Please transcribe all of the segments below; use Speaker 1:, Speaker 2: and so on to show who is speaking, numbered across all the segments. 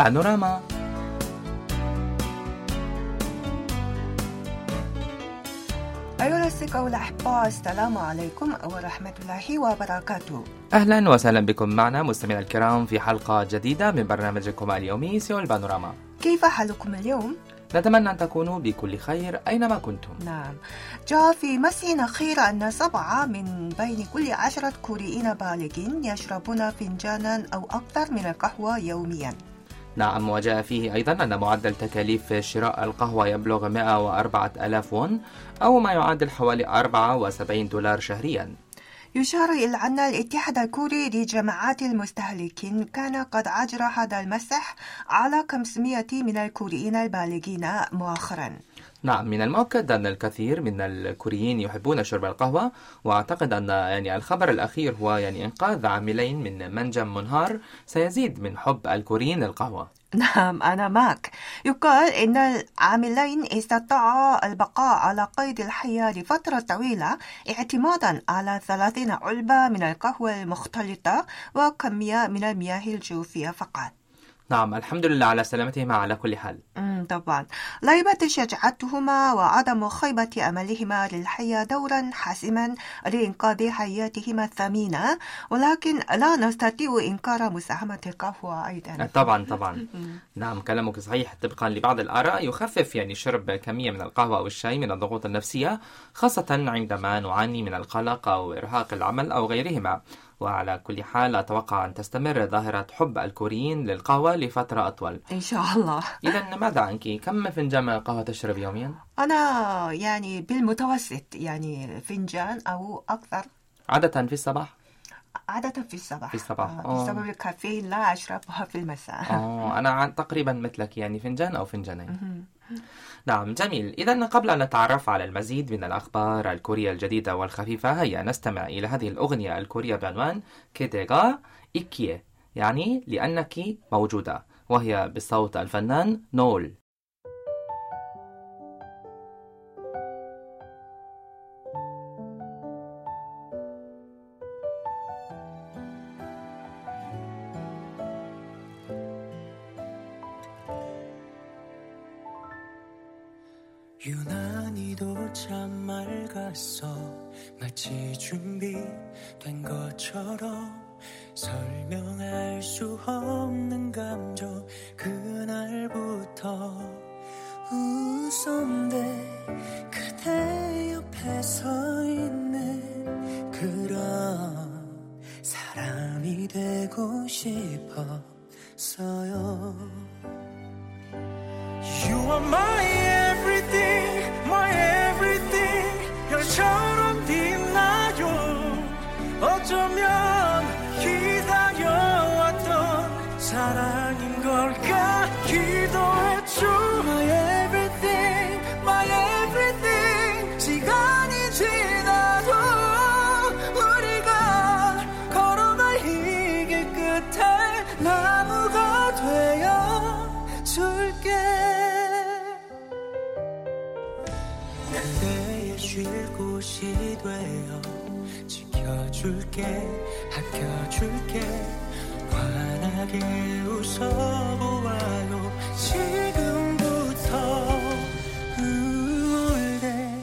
Speaker 1: بانوراما.
Speaker 2: أيها الأصدقاء والأحباء السلام عليكم ورحمة الله وبركاته.
Speaker 1: أهلا وسهلا بكم معنا مستمعينا الكرام في حلقة جديدة من برنامجكم اليومي سيول بانوراما.
Speaker 2: كيف حالكم اليوم؟
Speaker 1: نتمنى أن تكونوا بكل خير أينما كنتم.
Speaker 2: نعم. جاء في مسح أخير أن سبعة من بين كل عشرة كوريين بالغين يشربون فنجانا أو أكثر من القهوة يوميا.
Speaker 1: نعم وجاء فيه أيضا أن معدل تكاليف شراء القهوة يبلغ 104 ألاف وون أو ما يعادل حوالي 74 دولار شهريا.
Speaker 2: يشار إلى أن الاتحاد الكوري لجماعات المستهلكين كان قد أجرى هذا المسح على 500 من الكوريين البالغين مؤخرا.
Speaker 1: نعم من المؤكد أن الكثير من الكوريين يحبون شرب القهوة وأعتقد أن يعني الخبر الأخير هو يعني إنقاذ عاملين من منجم منهار سيزيد من حب الكوريين للقهوة
Speaker 2: نعم أنا معك. يقال إن العاملين استطاعا البقاء على قيد الحياة لفترة طويلة اعتمادا على 30 علبة من القهوة المختلطة وكمية من المياه الجوفية فقط.
Speaker 1: نعم الحمد لله على سلامتهما على كل حال.
Speaker 2: طبعا. لعبت شجاعتهما وعدم خيبة أملهما للحياة دورا حاسما لإنقاذ حياتهما الثمينة ولكن لا نستطيع إنكار مساهمة القهوة أيضا.
Speaker 1: طبعا طبعا. نعم كلامك صحيح. طبقا لبعض الآراء يخفف يعني شرب كمية من القهوة أو الشاي من الضغوط النفسية خاصة عندما نعاني من القلق أو إرهاق العمل أو غيرهما. وعلى كل حال أتوقع أن تستمر ظاهرة حب الكوريين للقهوة لفترة أطول
Speaker 2: إن شاء الله
Speaker 1: إذا ماذا عنك؟ كم فنجان من القهوة تشرب يوميا؟
Speaker 2: أنا يعني بالمتوسط يعني فنجان أو أكثر
Speaker 1: عادة في الصباح؟
Speaker 2: عادة في الصباح
Speaker 1: في الصباح،
Speaker 2: آه،. بسبب الكافيين لا أشربها في المساء
Speaker 1: آه أنا تقريبا مثلك يعني فنجان أو فنجانين نعم جميل. إذا قبل أن نتعرف على المزيد من الأخبار الكورية الجديدة والخفيفة هيا نستمع إلى هذه الأغنية الكورية بعنوان كيديغا إيكيه يعني لأنك موجودة وهي بصوت الفنان نول.
Speaker 3: 유난히도 참 맑았어. 마치 준비된 것처럼 설명할 수 없는 감정 그날부터 웃었는데 그대 옆에 서 있는 그런 사람이 되고 싶었어요. You are my chose 곳이 되어 지켜줄게 아껴줄게 환하게 웃어보아요 지금부터 All day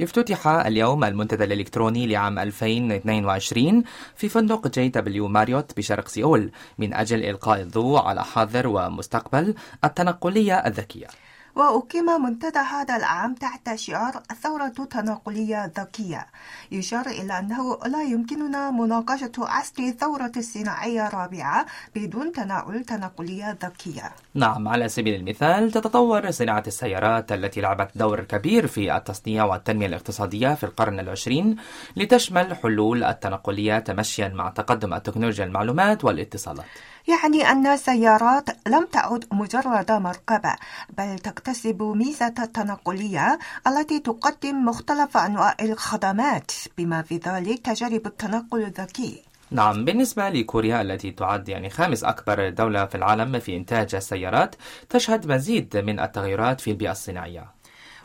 Speaker 1: افتتح اليوم المنتدى الإلكتروني لعام 2022 في فندق جي دبليو ماريوت بشرق سيول من أجل إلقاء الضوء على حاضر ومستقبل التنقلية الذكية
Speaker 2: وأقيم منتدى هذا العام تحت شعار الثورة التنقلية الذكية يشار إلى أنه لا يمكننا مناقشة عصر الثورة الصناعية الرابعة بدون تناول تنقلية ذكية.
Speaker 1: نعم على سبيل المثال تتطور صناعة السيارات التي لعبت دور كبير في التصنيع والتنمية الاقتصادية في القرن العشرين لتشمل حلول التنقلية تمشيا مع تقدم التكنولوجيا المعلومات والاتصالات.
Speaker 2: يعني أن السيارات لم تعد مجرد مركبة بل تكتسب ميزة التنقلية التي تقدم مختلف أنواع الخدمات بما في ذلك تجارب التنقل الذكي.
Speaker 1: نعم بالنسبة لكوريا التي تعد يعني خامس أكبر دولة في العالم في إنتاج السيارات تشهد مزيد من التغيرات في البيئة الصناعية.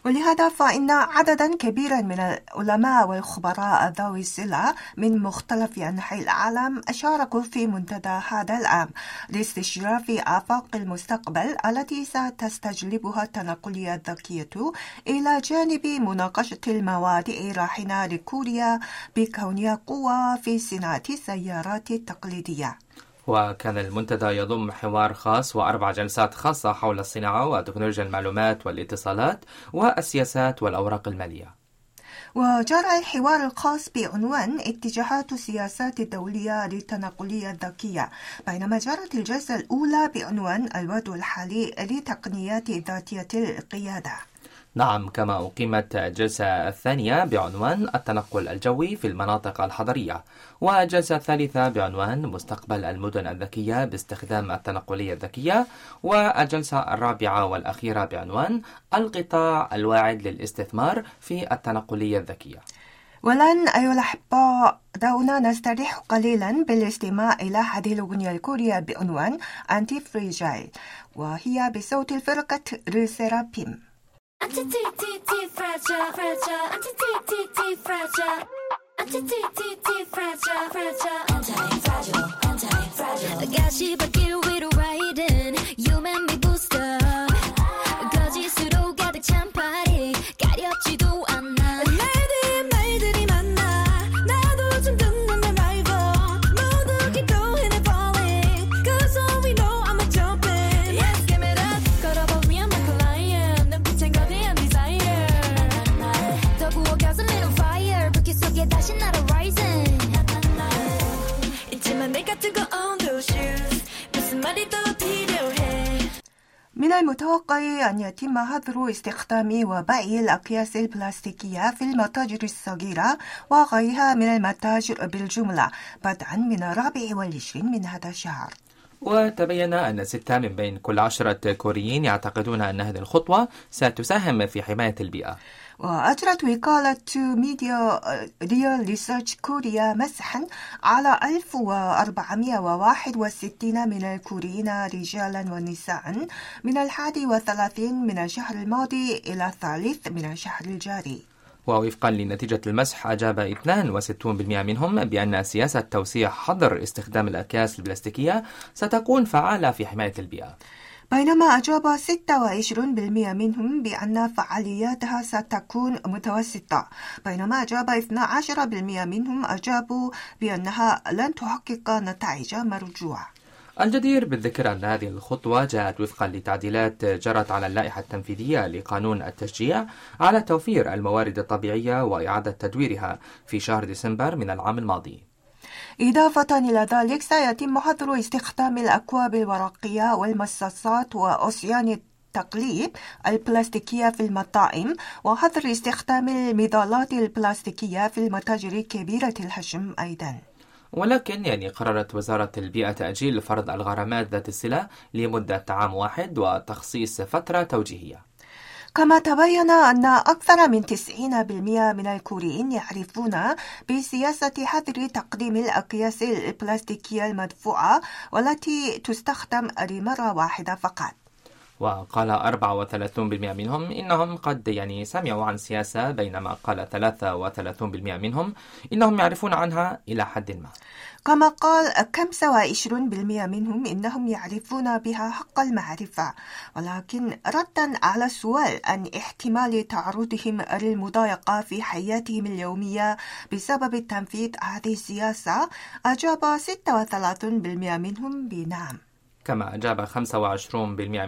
Speaker 2: ولهذا فإن عددا كبيرا من العلماء والخبراء ذوي الصلة من مختلف أنحاء العالم شاركوا في منتدى هذا العام لاستشراف آفاق المستقبل التي ستستجلبها التنقلية الذكية إلى جانب مناقشة المواد الراهنة لكوريا بكونها قوة في صناعة السيارات التقليدية.
Speaker 1: وكان المنتدى يضم حوار خاص وأربع جلسات خاصة حول الصناعة وتكنولوجيا المعلومات والاتصالات والسياسات والأوراق المالية.
Speaker 2: وجرى الحوار الخاص بعنوان اتجاهات السياسات الدولية للتنقلية الذكية بينما جرت الجلسة الأولى بعنوان الوضع الحالي لتقنيات ذاتية القيادة.
Speaker 1: نعم كما أقيمت الجلسة الثانية بعنوان التنقل الجوي في المناطق الحضرية والجلسة الثالثة بعنوان مستقبل المدن الذكية باستخدام التنقلية الذكية والجلسة الرابعة والأخيرة بعنوان القطاع الواعد للاستثمار في التنقلية الذكية.
Speaker 2: والآن أيها الأحباء دعونا نستريح قليلا بالاستماع إلى هذه الأغنية الكورية بعنوان أنتي فريجايل وهي بصوت الفرقة ريسيرابيم
Speaker 4: Anti-T-T-T fragile, fragile, anti-T-T-T fragile. Anti-T-T-T fragile, fragile, anti-fragile, anti-fragile. 가시밭길 위로 riding, you make me boost
Speaker 2: المتوقع أن يتم حظر استخدام وبيع الأكياس البلاستيكية في المتاجر الصغيرة وغيرها من المتاجر بالجملة بدءا من الرابع والعشرين من هذا الشهر.
Speaker 1: وتبين أن ستة من بين كل عشرة كوريين يعتقدون أن هذه الخطوة ستساهم في حماية البيئة.
Speaker 2: وأجرت وكالة ميديا ريال ريسيرش كوريا مسحا على 1461 من الكوريين رجالا ونساء من الحادي والثلاثين من الشهر الماضي إلى الثالث من الشهر الجاري.
Speaker 1: ووفقا لنتيجة المسح أجاب 62% منهم بأن سياسة توسيع حظر استخدام الأكياس البلاستيكية ستكون فعالة في حماية البيئة.
Speaker 2: بينما أجاب 26% منهم بأن فعالياتها ستكون متوسطة. بينما أجاب 12% منهم أجابوا بأنها لن تحقق نتائج مرجوة
Speaker 1: الجدير بالذكر أن هذه الخطوة جاءت وفقا لتعديلات جرت على اللائحة التنفيذية لقانون التشجيع على توفير الموارد الطبيعية وإعادة تدويرها في شهر ديسمبر من العام الماضي.
Speaker 2: إضافة إلى ذلك سيتم حظر استخدام الأكواب الورقية والمصاصات وأصيان التقليب البلاستيكية في المطاعم وحظر استخدام المظلات البلاستيكية في المتاجر كبيرة الحجم أيضا.
Speaker 1: ولكن يعني قررت وزارة البيئة تأجيل فرض الغرامات ذات الصلة لمدة عام واحد وتخصيص فترة توجيهية.
Speaker 2: كما تبين أن أكثر من 90% من الكوريين يعرفون بسياسة حظر تقديم الأكياس البلاستيكية المدفوعة والتي تستخدم لمرة واحدة فقط.
Speaker 1: وقال 34% منهم إنهم قد يعني سمعوا عن سياسة بينما قال 33% منهم إنهم يعرفون عنها إلى حد ما.
Speaker 2: كما قال 25% منهم إنهم يعرفون بها حق المعرفة ولكن ردا على السؤال عن احتمال تعرضهم للمضايقة في حياتهم اليومية بسبب تنفيذ هذه السياسة أجاب 36% منهم بنعم.
Speaker 1: كما أجاب 25%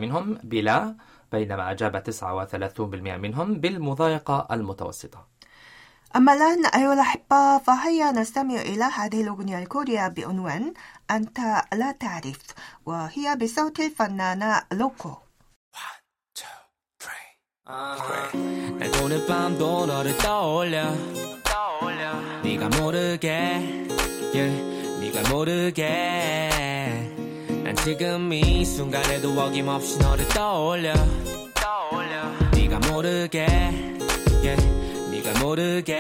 Speaker 1: منهم بلا بينما أجاب 39% منهم بالمضايقة المتوسطة
Speaker 2: أما الآن أيها الأحبة فهيا نستمع إلى هذه الأغنية الكورية بعنوان أنت لا تعرف وهي بصوت الفنانة لوكو
Speaker 5: 날 오늘 밤도 너를 떠올려 네가 모르게 yeah, 네가 모르게 난 지금 이 순간에도 어김없이 너를 떠올려. 네가 모르게 yeah, 네가 모르게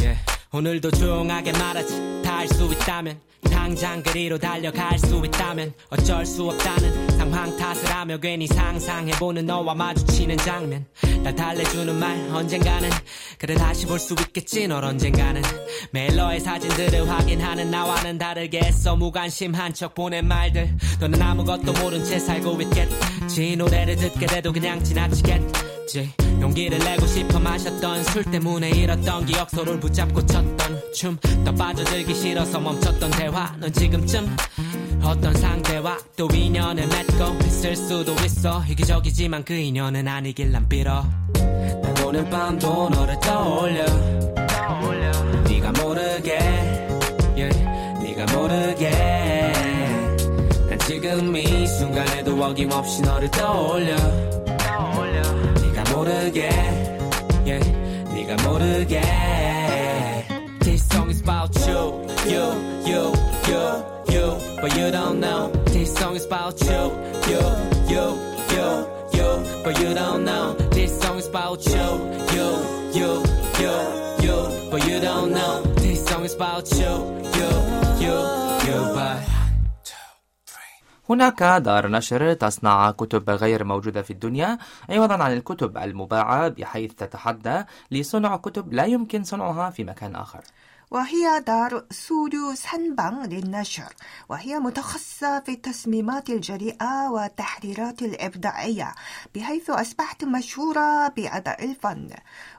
Speaker 5: yeah. 오늘도 조용하게 말하지. 다 알 수 있다면 다 당장 그리로 달려갈 수 있다면 어쩔 수 없다는 상황 탓을 하며 괜히 상상해보는 너와 마주치는 장면. 날 달래주는 말 언젠가는 그래 다시 볼 수 있겠지 널 언젠가는. 너의 사진들을 확인하는 나와는 다르게 애써 무관심한 척 보낸 말들. 너는 아무것도 모른 채 살고 있겠지. 노래를 듣게 돼도 그냥 지나치겠 지 용기를 내고 싶어 마셨던 술 때문에 잃었던 기억 서로를 붙잡고 췄던 춤. 더 빠져들기 싫어서 멈췄던 대화 넌 지금쯤 어떤 상대와 또 인연을 맺고 있을 수도 있어. 이기적이지만 그 인연은 아니길 난 빌어. 난 오늘 밤도 너를 떠올려. 네가 모르게 yeah, 네가 모르게. 난 지금 이 순간에도 어김없이 너를 떠올려 모르게 yeah, 네가 모르게 This song is about you you you you you but you don't know This song is about you you you you you but you don't know This song is about you you you you you but you don't know This song is about you you you you but
Speaker 1: هناك دار نشر تصنع كتب غير موجودة في الدنيا عوضا عن الكتب المباعة بحيث تتحدى لصنع كتب لا يمكن صنعها في مكان آخر.
Speaker 2: وهي دار سوريو سانبang للنشر وهي متخصصة في التصميمات الجريئة والتحريرات الإبداعية بحيث أصبحت مشهورة بأداء الفن.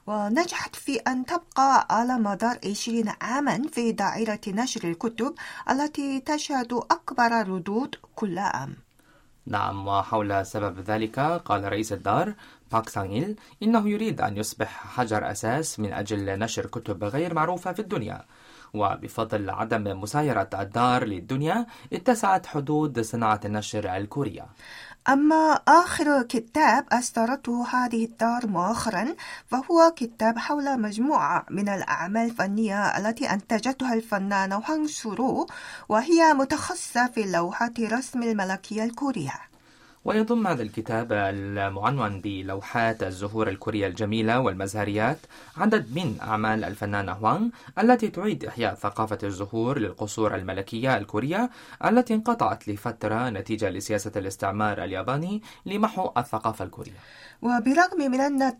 Speaker 2: ونجحت في أن تبقى على مدار 20 عاما في دائرة نشر الكتب التي تشهد أكبر ردود كل عام.
Speaker 1: نعم وحول سبب ذلك قال رئيس الدار باك سانغيل إنه يريد أن يصبح حجر أساس من أجل نشر كتب غير معروفة في الدنيا. وبفضل عدم مسايرة الدار للدنيا اتسعت حدود صناعة النشر الكورية.
Speaker 2: أما آخر كتاب أصدرته هذه الدار مؤخرا فهو كتاب حول مجموعة من الأعمال الفنية التي أنتجتها الفنانة هوانغ سورو وهي متخصصة في لوحات رسم الملكية الكورية.
Speaker 1: ويضم هذا الكتاب المعنون بلوحات الزهور الكورية الجميلة والمزهريات عدد من أعمال الفنانة هوانغ التي تعيد إحياء ثقافة الزهور للقصور الملكية الكورية التي انقطعت لفترة نتيجة لسياسة الاستعمار الياباني لمحو الثقافة الكورية.
Speaker 2: وبرغم من أن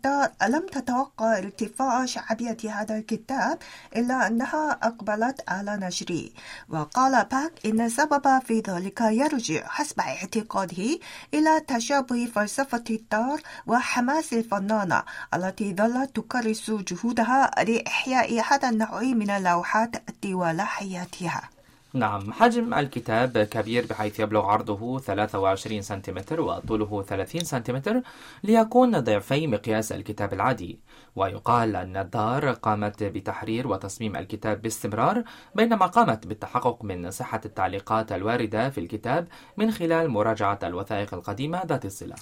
Speaker 2: لم تتوقع ارتفاع شعبية هذا الكتاب إلا أنها أقبلت على نشره. وقال باك إن السبب في ذلك يرجع حسب اعتقاده إلى تشابه فلسفة الدار وحماس الفنانة التي ظلت تكرس جهودها لإحياء هذا النوع من اللوحات طوال حياتها.
Speaker 1: نعم حجم الكتاب كبير بحيث يبلغ عرضه 23 سنتيمتر وطوله 30 سنتيمتر ليكون ضعفي مقياس الكتاب العادي. ويقال أن الدار قامت بتحرير وتصميم الكتاب باستمرار بينما قامت بالتحقق من صحة التعليقات الواردة في الكتاب من خلال مراجعة الوثائق القديمة ذات الصلة.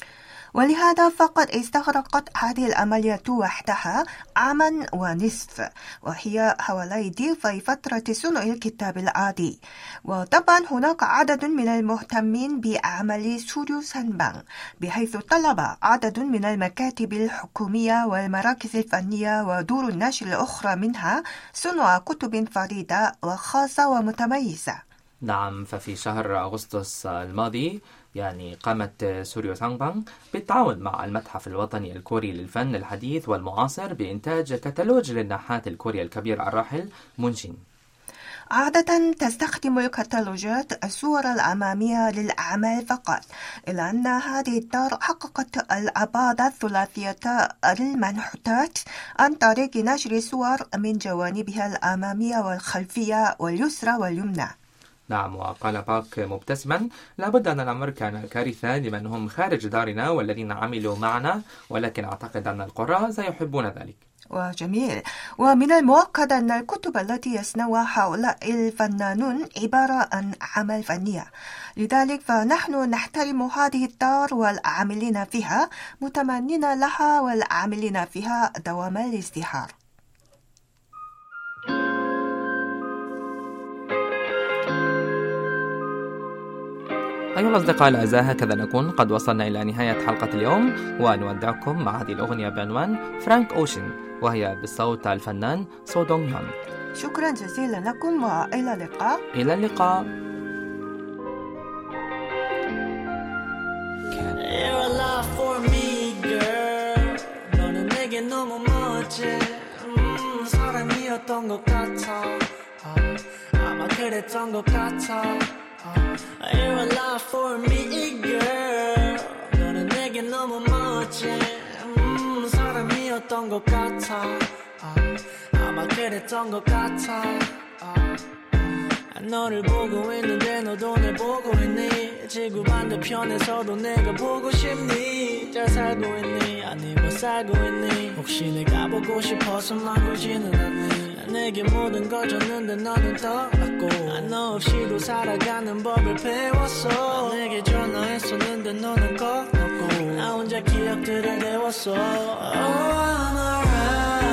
Speaker 2: ولهذا فقد استغرقت هذه العملية وحدها عاما ونصف وهي حوالي ضعف فترة صنع الكتاب العادي. وطبعا هناك عدد من المهتمين بعمل سوريو سانبang بحيث طلب عدد من المكاتب الحكومية والمراكز الفنية ودور النشر الأخرى منها صنع كتب فريدة وخاصة ومتميزة.
Speaker 1: نعم ففي شهر أغسطس الماضي يعني قامت سوريو سانغبانغ بالتعاون مع المتحف الوطني الكوري للفن الحديث والمعاصر بإنتاج كتالوج للنحات الكوري الكبير الراحل مونشين
Speaker 2: عادة تستخدم الكتالوجات الصور الأمامية للأعمال فقط إلا أن هذه الدار حققت الأبعاد الثلاثية للمنحوتات عن طريق نشر صور من جوانبها الأمامية والخلفية واليسرى واليمنى.
Speaker 1: نعم وقال باك مبتسما لابد أن الأمر كان كارثة لمن هم خارج دارنا والذين عملوا معنا ولكن أعتقد أن القراء سيحبون ذلك.
Speaker 2: وجميل. ومن المؤكد أن الكتب التي يصنعها هؤلاء الفنانون عبارة عن أعمال فنية. لذلك فنحن نحترم هذه الدار والعاملين فيها متمنين لها والعاملين فيها دوام الازدهار.
Speaker 1: أيها الأصدقاء الأعزاء هكذا نكون قد وصلنا إلى نهاية حلقة اليوم ونودعكم مع هذه الأغنية بعنوان فرانك أوشن وهي بصوت الفنان سو دونغ يون
Speaker 2: شكرا جزيلا لكم وإلى اللقاء
Speaker 1: إلى اللقاء
Speaker 6: You're a lot for me, girl. 너는 내게 너무 멋지. 음, 사람이었던 것 같아. 아, 아마 그랬던 것 같아. 아, You're a lot for me, girl. 너는 내게 너무 멋지. 음, 사람이었던 것 같아. 아, 아마 그랬던 것 같아. 아, 너를 보고 있는데 너도 내 보고 있니? 지구 반대편에서도 내가 보고 싶니? 잘 살고 있니? 아니 못 살고 있니? 혹시 내가 보고 싶어서 말보지는 않니? 난 내게 모든 걸 줬는데 너는 떠났고 너 없이도 살아가는 법을 배웠어. 난 내게 전화했었는데 너는 꺼놓고 나 혼자 기억들을 외웠어. Oh I'm alright